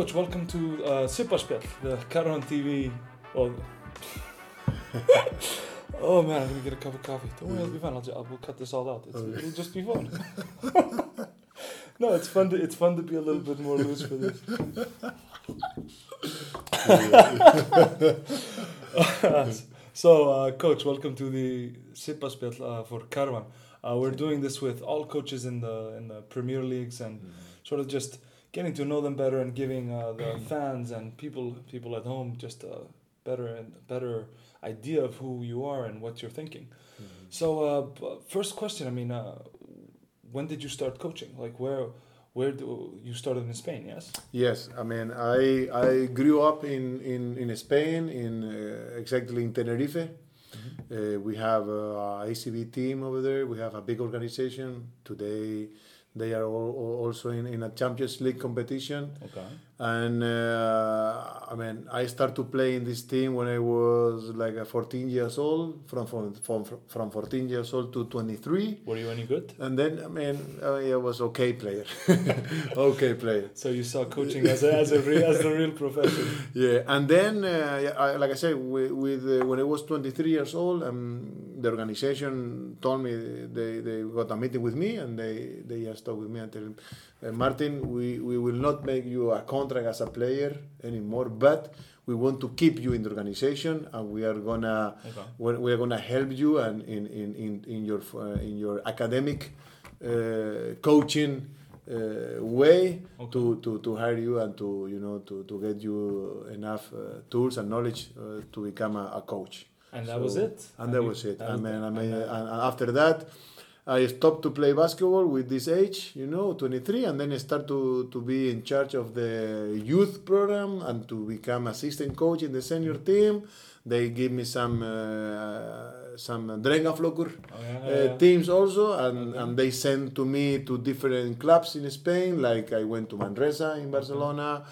Coach, welcome to uh, Sippaspjall, the Karfan TV. Well, oh man, I'm gonna get a cup of coffee. Don't worry, it'll be fine. I'll, ju- we'll cut this all out. It's, Okay. It'll just be fun. no, it's fun. To, it's fun to be a little bit more loose for this. so, uh, Coach, welcome to the Sippaspjall uh, for Karfan. Uh, we're doing this with all coaches in the in the Premier Leagues and sort of just getting to know them better and giving uh, the fans and people people at home just a better and better idea of who you are and what you're thinking. So, uh, b- first question. I mean, uh, when did you start coaching? Like, where where do you started in Spain? Yes. Yes, I mean, I I grew up in in, in Spain, in uh, exactly in Tenerife. Uh, we have a ACB team over there. We have a big organization. Today, they are all, all also in, in a Champions League competition. Okay. And uh, I mean, I started to play in this team when I was like uh, 14 years old. From from from from 14 years old to 23. Were you any good? And then I mean, I was okay player, okay player. So you saw coaching as a as a real, as the real profession. Yeah, and then, uh, I, like I said, with, with uh, when I was 23 years old, um, the organization told me they, they got a meeting with me and they, they just talked with me and uh, Martin, we, we will not make you a contract as a player anymore, but we want to keep you in the organization and we are gonna Okay. we we are gonna help you and in, in, in, in your uh, in your academic uh, coaching uh, way Okay. to, to, to hire you and to you know to, to get you enough uh, tools and knowledge uh, to become a, a coach. And that So- was it. And that was it. that I mean, I mean, and, after that, I stopped to play basketball with this age, you know, 23, and then I start to, to be in charge of the youth program and to become assistant coach in the senior team. They give me some uh, some Drengjaflokkur Oh, yeah, uh, yeah, yeah. teams also, and, Okay. and they send to me to different clubs in Spain. Like I went to Manresa in Barcelona,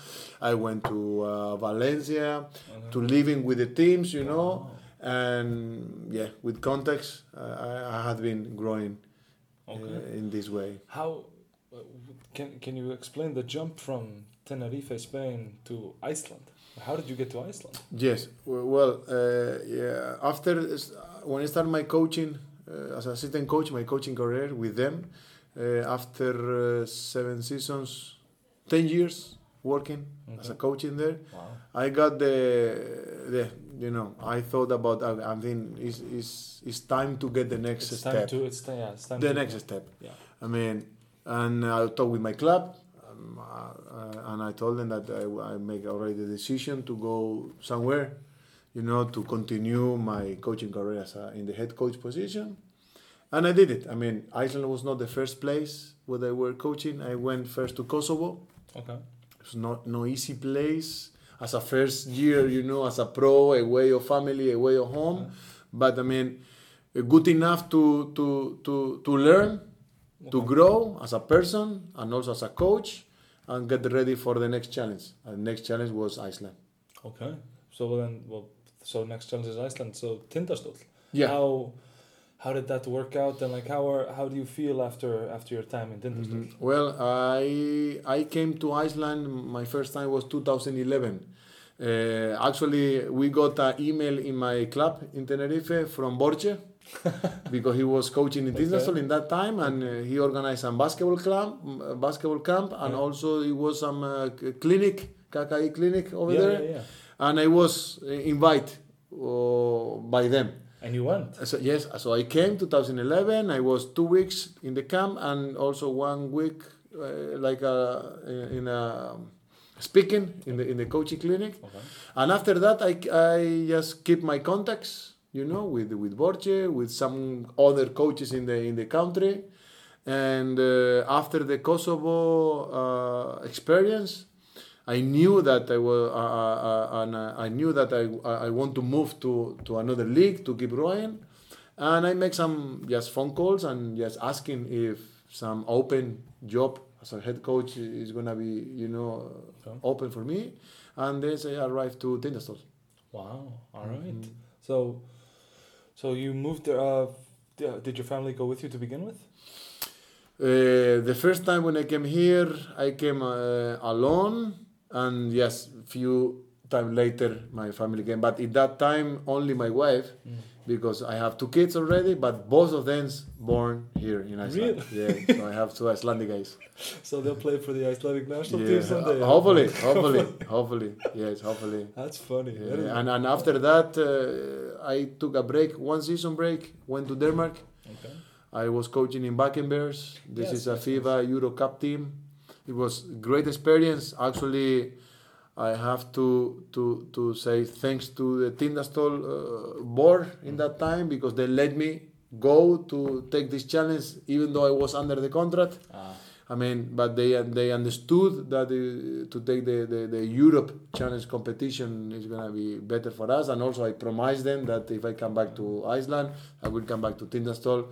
I went to uh, Valencia, to living with the teams, you know, Wow. And yeah, with context, uh, I, I had been growing uh, Okay. in this way. How uh, can can you explain the jump from Tenerife, Spain, to Iceland? How did you get to Iceland? Yes, well, uh, yeah. After when I started my coaching uh, as assistant coach, my coaching career with them, uh, after uh, seven seasons, ten years working as a coach in there, Wow. I got the the you know I thought about I, I mean it's, it's it's time to get the next It's step, time to. It's. Yeah. It's time the next step. Yeah. I mean, and I talked with my club, um, uh, and I told them that I, I make already the decision to go somewhere, you know, to continue my coaching career as a, in the head coach position, and I did it. I mean, Iceland was not the first place where I were coaching. I went first to Kosovo. Okay. It's not no easy place as a first year, you know, as a pro, away of family, away of home. Uh-huh. But I mean, good enough to to to to learn, to uh-huh. grow as a person and also as a coach, and get ready for the next challenge. And the next challenge was Iceland. Okay. So then, well, so next challenge is Iceland. So Tindastóll. Yeah. How how did that work out? And like, how are how do you feel after after your time in Tindastóll? Mhm. Well, I I came to Iceland. My first time was 2011. Uh, actually, we got an email in my club in Tenerife from Borche because he was coaching in Okay. Tindastóll in that time, and uh, he organized some basketball camp, uh, basketball camp, and Yeah. also it was some uh, clinic, KKI clinic over yeah, there, yeah, yeah. and I was uh, invited uh, by them. And you went. So, yes, so I came 2011. I was two weeks in the camp and also one week, uh, like uh, in a speaking in the in the coaching clinic. Okay. And after that, I, I just keep my contacts, you know, with with Borche, with some other coaches in the in the country. And uh, after the Kosovo uh, experience, I knew that I was, uh, uh, uh, and uh, I knew that I, I want to move to, to another league to keep growing, and I make some just phone calls and just asking if some open job as a head coach is gonna be you know Okay. open for me, and then I arrived to Tindastóll. Wow. All right. Mm-hmm. So, so you moved there. Uh, did your family go with you to begin with? Uh, the first time when I came here, I came uh, alone and yes, few time later my family came. But at that time, only my wife, Mm. because I have two kids already, but both of them born here in Iceland. Really? Yeah, so I have two Icelandic guys. So they'll play for the Icelandic national Yeah, team someday. uh, hopefully, hopefully, hopefully, yes, hopefully. That's funny. Yeah, That and, and after that, uh, I took a break, one season break, went to Denmark. okay. I was coaching in Bears. This Yes, is a FIBA Euro Cup team. It was great experience. Actually, I have to to to say thanks to the Tindastol uh, board in that time because they let me go to take this challenge even though I was under the contract. Ah, I mean, but they they understood that uh, to take the, the, the Europe Challenge competition is gonna be better for us, and also I promised them that if I come back to Iceland, I will come back to Tindastol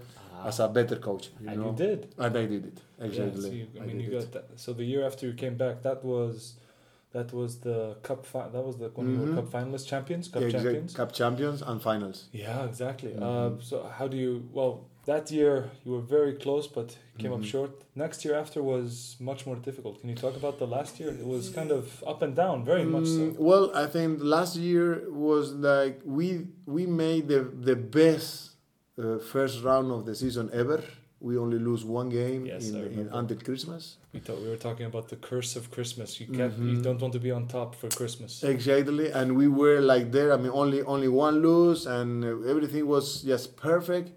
as a better coach. You and know? you did. and I did it Yeah, exactly. so you, I I mean, you got it. that. So the year after you came back, that was, that was the cup. Fi- that was the when you Mhm. were cup finalists, champions, cup Yeah, champions. Cup champions and finals. Yeah, exactly. Uh, Mhm. so how do you? Well, that year you were very close, but came up Mhm. short. Next year after was much more difficult. Can you talk about the last year? It was kind of up and down, very much so. Mm, Well, I think last year was like we we made the the best uh, first round of the season ever. We only lose one game Yes, in, in until Christmas. We thought we were talking about the curse of Christmas. You can't. You Mhm. don't want to be on top for Christmas. Exactly, and we were like there. I mean, only only one lose, and everything was just perfect.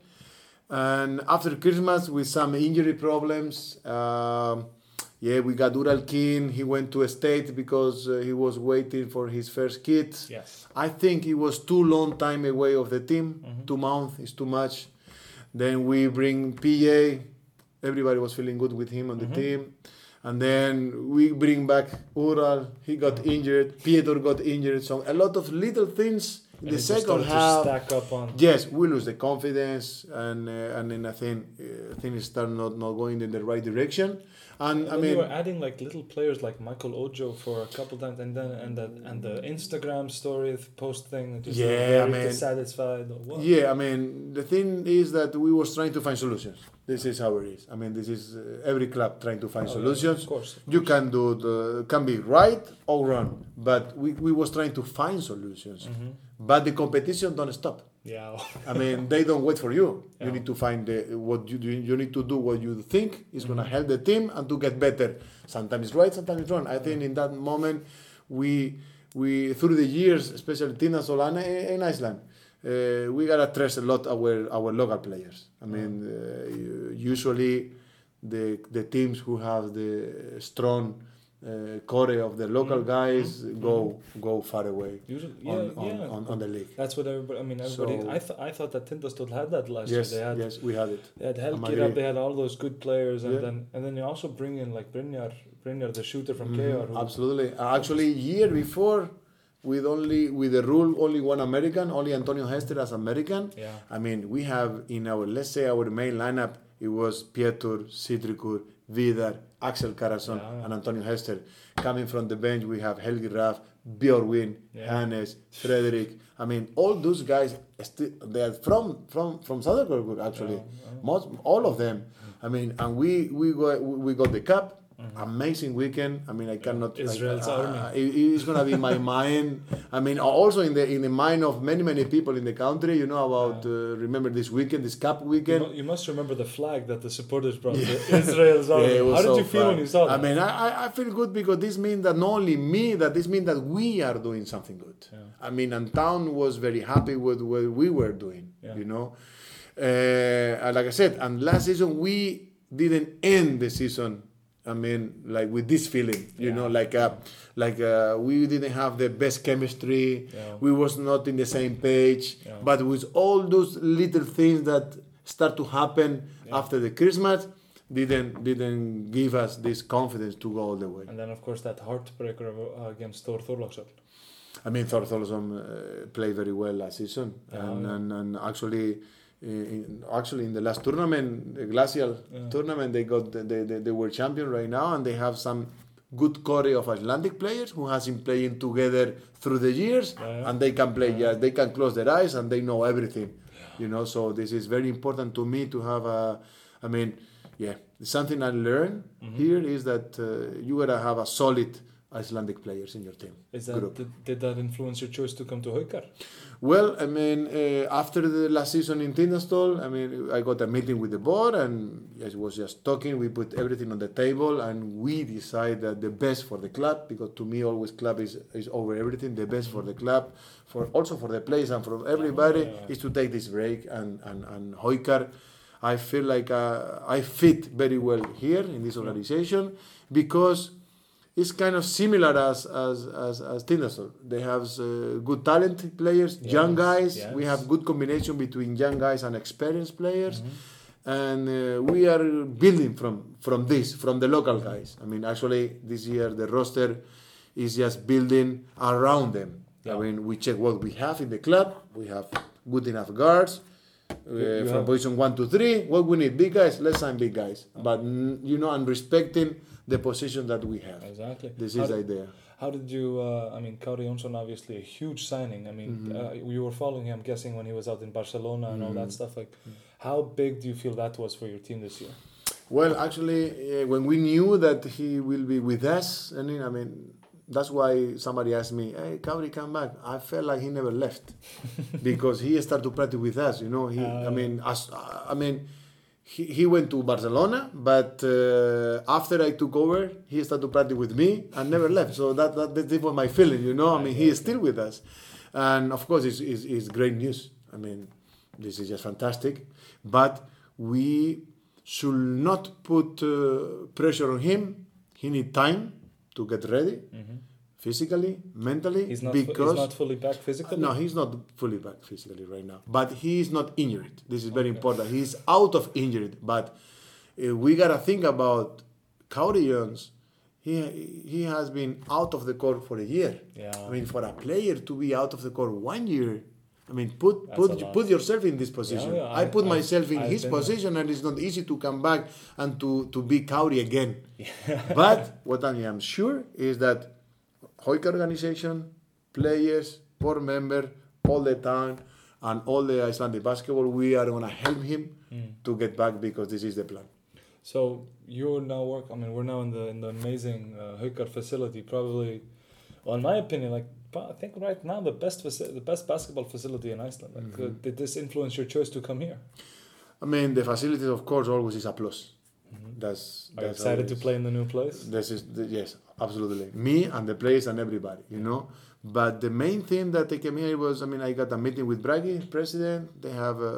And after Christmas, with some injury problems, um, yeah, we got Urald King. He went to a state because uh, he was waiting for his first kid. Yes. I think he was too long time away of the team. Two months is too much. Then we bring PA. Everybody was feeling good with him on the Mhm. team. And then we bring back Urald. He got injured. Pietro got injured. So a lot of little things in And the second half. stack up on. Yes, we lose the confidence, and uh, and then I think uh, things start not, not going in the right direction. And And I mean, you were adding like little players like Michael Ojo for a couple times, and then and the and the Instagram story post thing. Just Yeah, very I mean- dissatisfied. Or what? Yeah, I mean, the thing is that we was trying to find solutions. This is how it is. I mean, this is uh, every club trying to find Oh, solutions. of course. of You can do the can be right or wrong, but we, we was trying to find solutions. Mhm. But the competition don't stop. Yeah. I mean, they don't wait for you. Yeah. You need to find the, what you do. You need to do what you think is going to Mhm. help the team and to get better. Sometimes it's right, sometimes it's wrong. I think in that moment, we we through the years, especially Tina Solana in Iceland, uh, we gotta trust a lot our our local players. I mean, uh, usually the the teams who have the strong uh, core of the local Mhm. guys Mhm. go go far away Usually, yeah, on, on, yeah. on, on the league. That's what everybody. I mean, everybody. So- I th- I thought that Tindastóll had that last Yes, year. They had yes, we had it. they had up. They had all those good players, and Yeah. then and then you also bring in like Brynjar, Brynjar, the shooter from KR. who- Absolutely. Actually, year before, with only with the rule only one American, only Antonio Hester as American. Yeah. I mean, we have in our let's say our main lineup, it was Pietur, Sidrikur, Vidar, Axel Karason, Yeah. and Antonio Hester. Coming from the bench, we have Helgi Rafn, Björgvin, Yeah. Hannes, Frederick. I mean, all those guys, they are from from from Söderberg actually. Yeah, yeah. Most all of them. I mean, and we we got we got the cup. Mhm. Amazing weekend. I mean, I cannot. Israel's I, army. uh, it- it's gonna be my mind. I mean, also in the in the mind of many many people in the country. You know about uh, remember this weekend, this cup You, weekend. mu- you must remember the flag that the supporters brought. to Israel's army. was How did so you feel fun. when you saw that? I mean, I, I- I feel good because this means that not only me, that this means that we are doing something good. Yeah. I mean, and town was very happy with what we were doing. Yeah. You know, uh, like I said, and last season we didn't end the season. I mean, like with this feeling, you Yeah. know, like uh, like uh, we didn't have the best chemistry. Yeah. We was not in the same page. Yeah. But with all those little things that start to happen after the Christmas, didn't didn't give us this confidence to go all the way. And then, of course, that heartbreaker uh, against Thor Thorlaksson. I mean, Thor Thorlason uh, played very well last season, and, and and actually. In, actually, in the last tournament, the Glacial Yeah. tournament, they got the, they, they, they were champion right now, and they have some good core of Icelandic players who has been playing together through the years, Yeah, and they can play. Yeah. Yeah, they can close their eyes and they know everything. You know, so this is very important to me to have a. I mean, yeah, something I learned Mhm. here is that uh, you gotta have a solid Icelandic players in your team. Is that group. did, did that influence your choice to come to Haukar? Well, I mean, uh, after the last season in Tindastól, I mean, I got a meeting with the board and I was just talking. We put everything on the table and we decide that the best for the club, because to me, always club is, is over everything, the best for the club, for also for the players and for everybody, Yeah. is to take this break. And, and, and Haukar, I feel like uh, I fit very well here in this organization because it's kind of similar as as as, as Tindastól. They have uh, good talented players, young guys. yes. We have good combination between young guys and experienced players, Mm-hmm. and uh, we are building from from this from the local guys. I mean, actually, this year the roster is just building around them. Yeah. I mean, we check what we have in the club. We have good enough guards. Uh, from position one to three, what we need big guys. Let's sign big guys, but mm, you know, and respecting the position that we have. Exactly. This How is the idea. How did you? Uh, I mean, Kári Jónsson obviously a huge signing. I mean, Mm-hmm. uh, you were following him, I'm guessing, when he was out in Barcelona and all Mm-hmm. that stuff. Like, how big do you feel that was for your team this year? Well, actually, uh, when we knew that he will be with us, and I mean, that's why somebody asked me, "Hey, Kauri, come back." I felt like he never left because he started to practice with us. You know, he. I Uh. mean, as I mean, he, he went to Barcelona, but uh, after I took over, he started to practice with me and never left. So that that, that was my feeling. You know, I mean, he is still with us, and of course, it's, it's, it's great news. I mean, this is just fantastic, but we should not put uh, pressure on him. He need time to get ready, physically, mentally. He's not. because he's not fully back physically. no, he's not fully back physically right now, but he is not injured. This is very important. He's out of injury, but uh, we gotta think about Cody Jones. He he has been out of the court for a year. Yeah. I mean, for a player to be out of the court one year, I mean, put That's put put yourself in this position. yeah, I, I- put I- myself in I've his been there. position, and it's not easy to come back and to to be Kári again. but what I am sure is that Hoik organization, players, board member, all the time, and all the Icelandic basketball, we are gonna help him Mm. to get back because this is the plan. So you're now work. I mean, we're now in the in the amazing uh, facility. Probably, well, in my opinion, like I think right now the best faci- the best basketball facility in Iceland. Like, Mm-hmm. uh, did this influence your choice to come here? I mean, the facilities, of course, always is a plus. That's Mm-hmm. Are you that's excited to play in the new place? This is the, yes, absolutely. Me and the players and everybody, you know. But the main thing that they came here was, I mean, I got a meeting with Bragi, president. They have a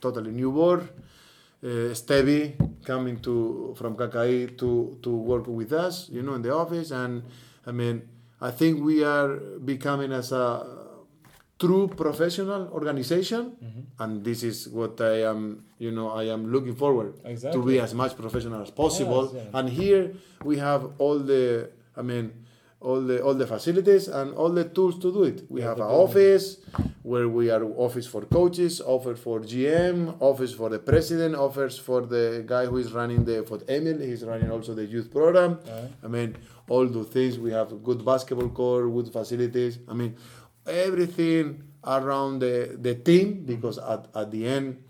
totally new board. Uh, Stevie coming to from Kakai to to work with us, you know, in the office. And I mean, I think we are becoming as a true professional organization, Mm-hmm. and this is what I am, you know, I am looking forward to be as much professional as possible. Yes, yeah. And here we have all the, I mean, all the all the facilities and all the tools to do it. We Yeah, have an office where we are office for coaches, office for GM, office for the president, office for the guy who is running the for Emil. He's running also the youth program. I mean, all the things. We have good basketball court, good facilities. I mean, everything around the, the team because at, at the end,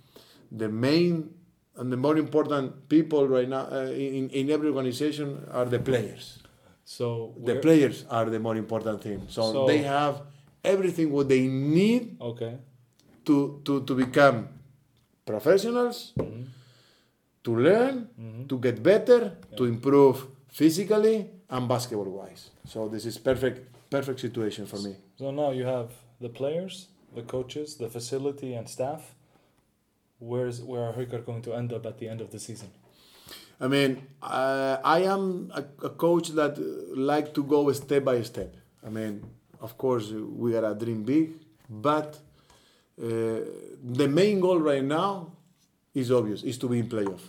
the main and the more important people right now uh, in, in every organization are the players. So The players are the more important thing. So, So- they have everything what they need Okay. to, to, to become professionals, Mm-hmm. to learn, to get better, to improve physically and basketball wise. So this is perfect perfect situation for me. So now you have the players, the coaches, the facility, and staff. Where's where are Haukar going to end up at the end of the season? I mean, uh, I am a, a coach that like to go step by step. I mean, of course, we are a dream big, but uh, the main goal right now is obvious: is to be in playoff,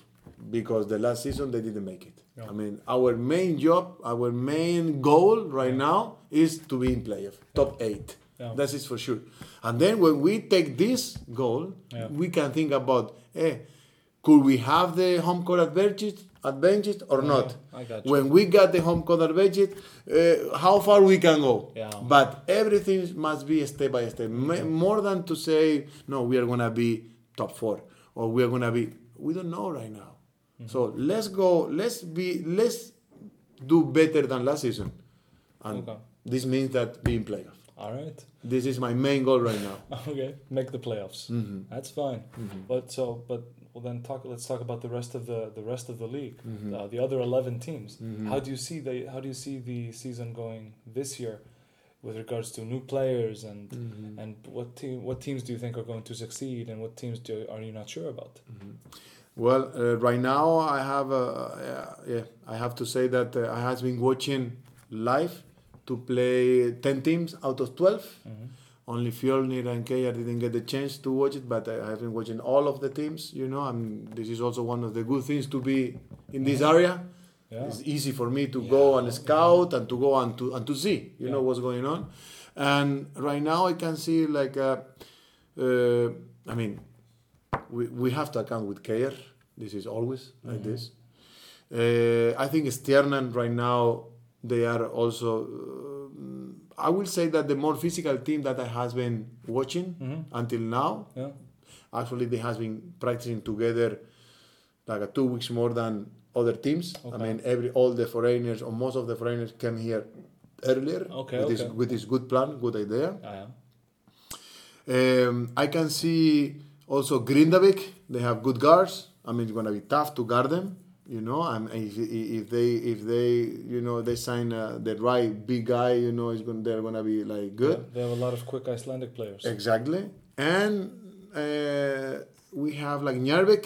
because the last season they didn't make it. Yeah. I mean, our main job, our main goal right now is to be in playoff, top eight. That is for sure. And then when we take this goal, we can think about, eh, could we have the home court advantage, advantage or not? I got. When we got the home court advantage, uh, how far we can go? Yeah. But everything must be step by step. More than to say, no, we are gonna be top four or we are gonna be. We don't know right now. Mm-hmm. So let's go. Let's be. Let's do better than last season. and Okay. this means that being playoff. All right. This is my main goal right now. Okay. Make the playoffs. hmm That's fine. hmm But so, but well, then talk. Let's talk about the rest of the the rest of the league. Mhm. Uh, the other eleven teams. Mhm. How do you see the How do you see the season going this year, with regards to new players and Mhm. and what team What teams do you think are going to succeed, and what teams do are you not sure about? Mhm. Well, uh, right now I have uh, yeah, yeah I have to say that uh, I has been watching live to play ten teams out of 12 Mm-hmm. Only Fjolnir and KR didn't get the chance to watch it, but I have been watching all of the teams. You know, and this is also one of the good things to be in this area. Yeah. It's easy for me to go and scout and to go and to and to see, you know, what's going on. And right now I can see like, uh, uh, I mean, we, we have to account with KR. This is always like Mhm. this. Uh, I think Stjarnan right now they are also. Uh, I will say that the more physical team that I has been watching Mm-hmm. until now. Yeah. Actually, they has been practicing together like a two weeks more than other teams. Okay. I mean, every all the foreigners or most of the foreigners came here earlier Okay, with, This, with this good plan, good idea. Yeah. Um, I can see also Grindavik. They have good guards. I mean, it's gonna be tough to guard them. You know, and if, if they if they you know they sign uh, the right big guy, you know, it's gonna they're gonna be like good. Yeah, They have a lot of quick Icelandic players. Exactly. And uh, we have like Njarðvík.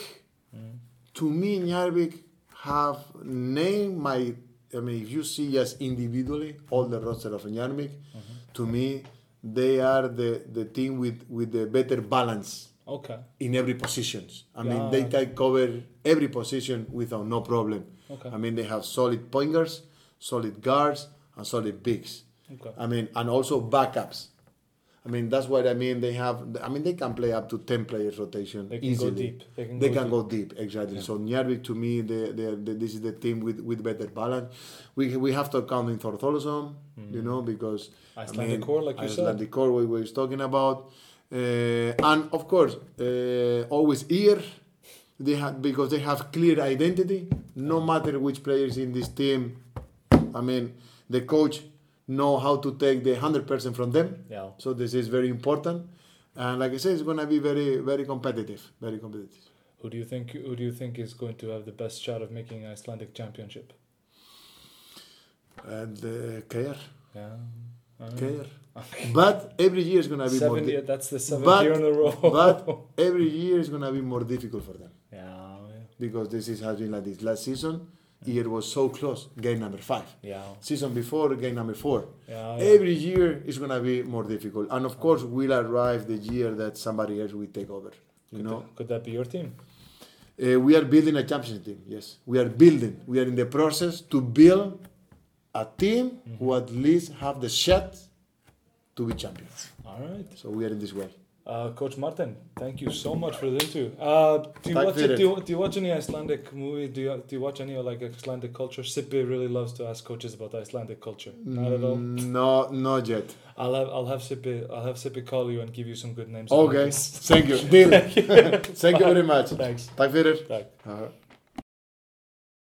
Mhm. To me, Njarðvík have named my. I mean, if you see just individually all the roster of Njarðvík, to me, they are the, the team with, with the better balance Okay. in every positions. I mean, they can cover every position without no problem. Okay. I mean, they have solid pointers, solid guards, and solid bigs. Okay. I mean, and also backups. I mean, that's what I mean. They have. I mean, they can play up to ten players rotation They can easily. go deep. They can They go can deep. go deep, exactly. So Njarðvík, to me, they, they, they, this is the team with, with better balance. We we have to count in Thortholosom, you know, because Mm. Icelandic core, like you said. Icelandic core, we were talking about, and of course, uh, always here. They have because they have clear identity. No matter which players in this team, I mean, the coach know how to take the hundred percent from them. Yeah. So this is very important, and like I said, it's gonna be very very competitive, very competitive. Who do you think? Who do you think is going to have the best shot of making Icelandic championship? And uh, KR, Yeah. I don't know. KR. But every year is gonna be more. Seven. di- year- that's the seventh but- year in a row. but every year is gonna be more difficult for them yeah, yeah. because this is has been like this. Last season, year was so close. Game number five. Yeah. Season before, game number four. Yeah. yeah. Every year is gonna be more difficult, and of course, we'll arrive the year that somebody else will take over. You could, know, that, could that be your team? Uh, we are building a championship team. Yes, we are building. We are in the process to build a team who at least have the shot to be champions. All right. So we are in this way. Uh, Coach Martin, thank you so much for the interview. Uh, do you watch för it, det. do you, do you watch any Icelandic movie? Do you do you watch any like Icelandic culture? Sippy really loves to ask coaches about Icelandic culture. Not at all. Mm, No, not yet. I'll have I'll have Sippy I'll have Sippy call you and give you some good names. Okay. Thank you. Deal. Thank you very much. Thanks. För det. Tack. Ja.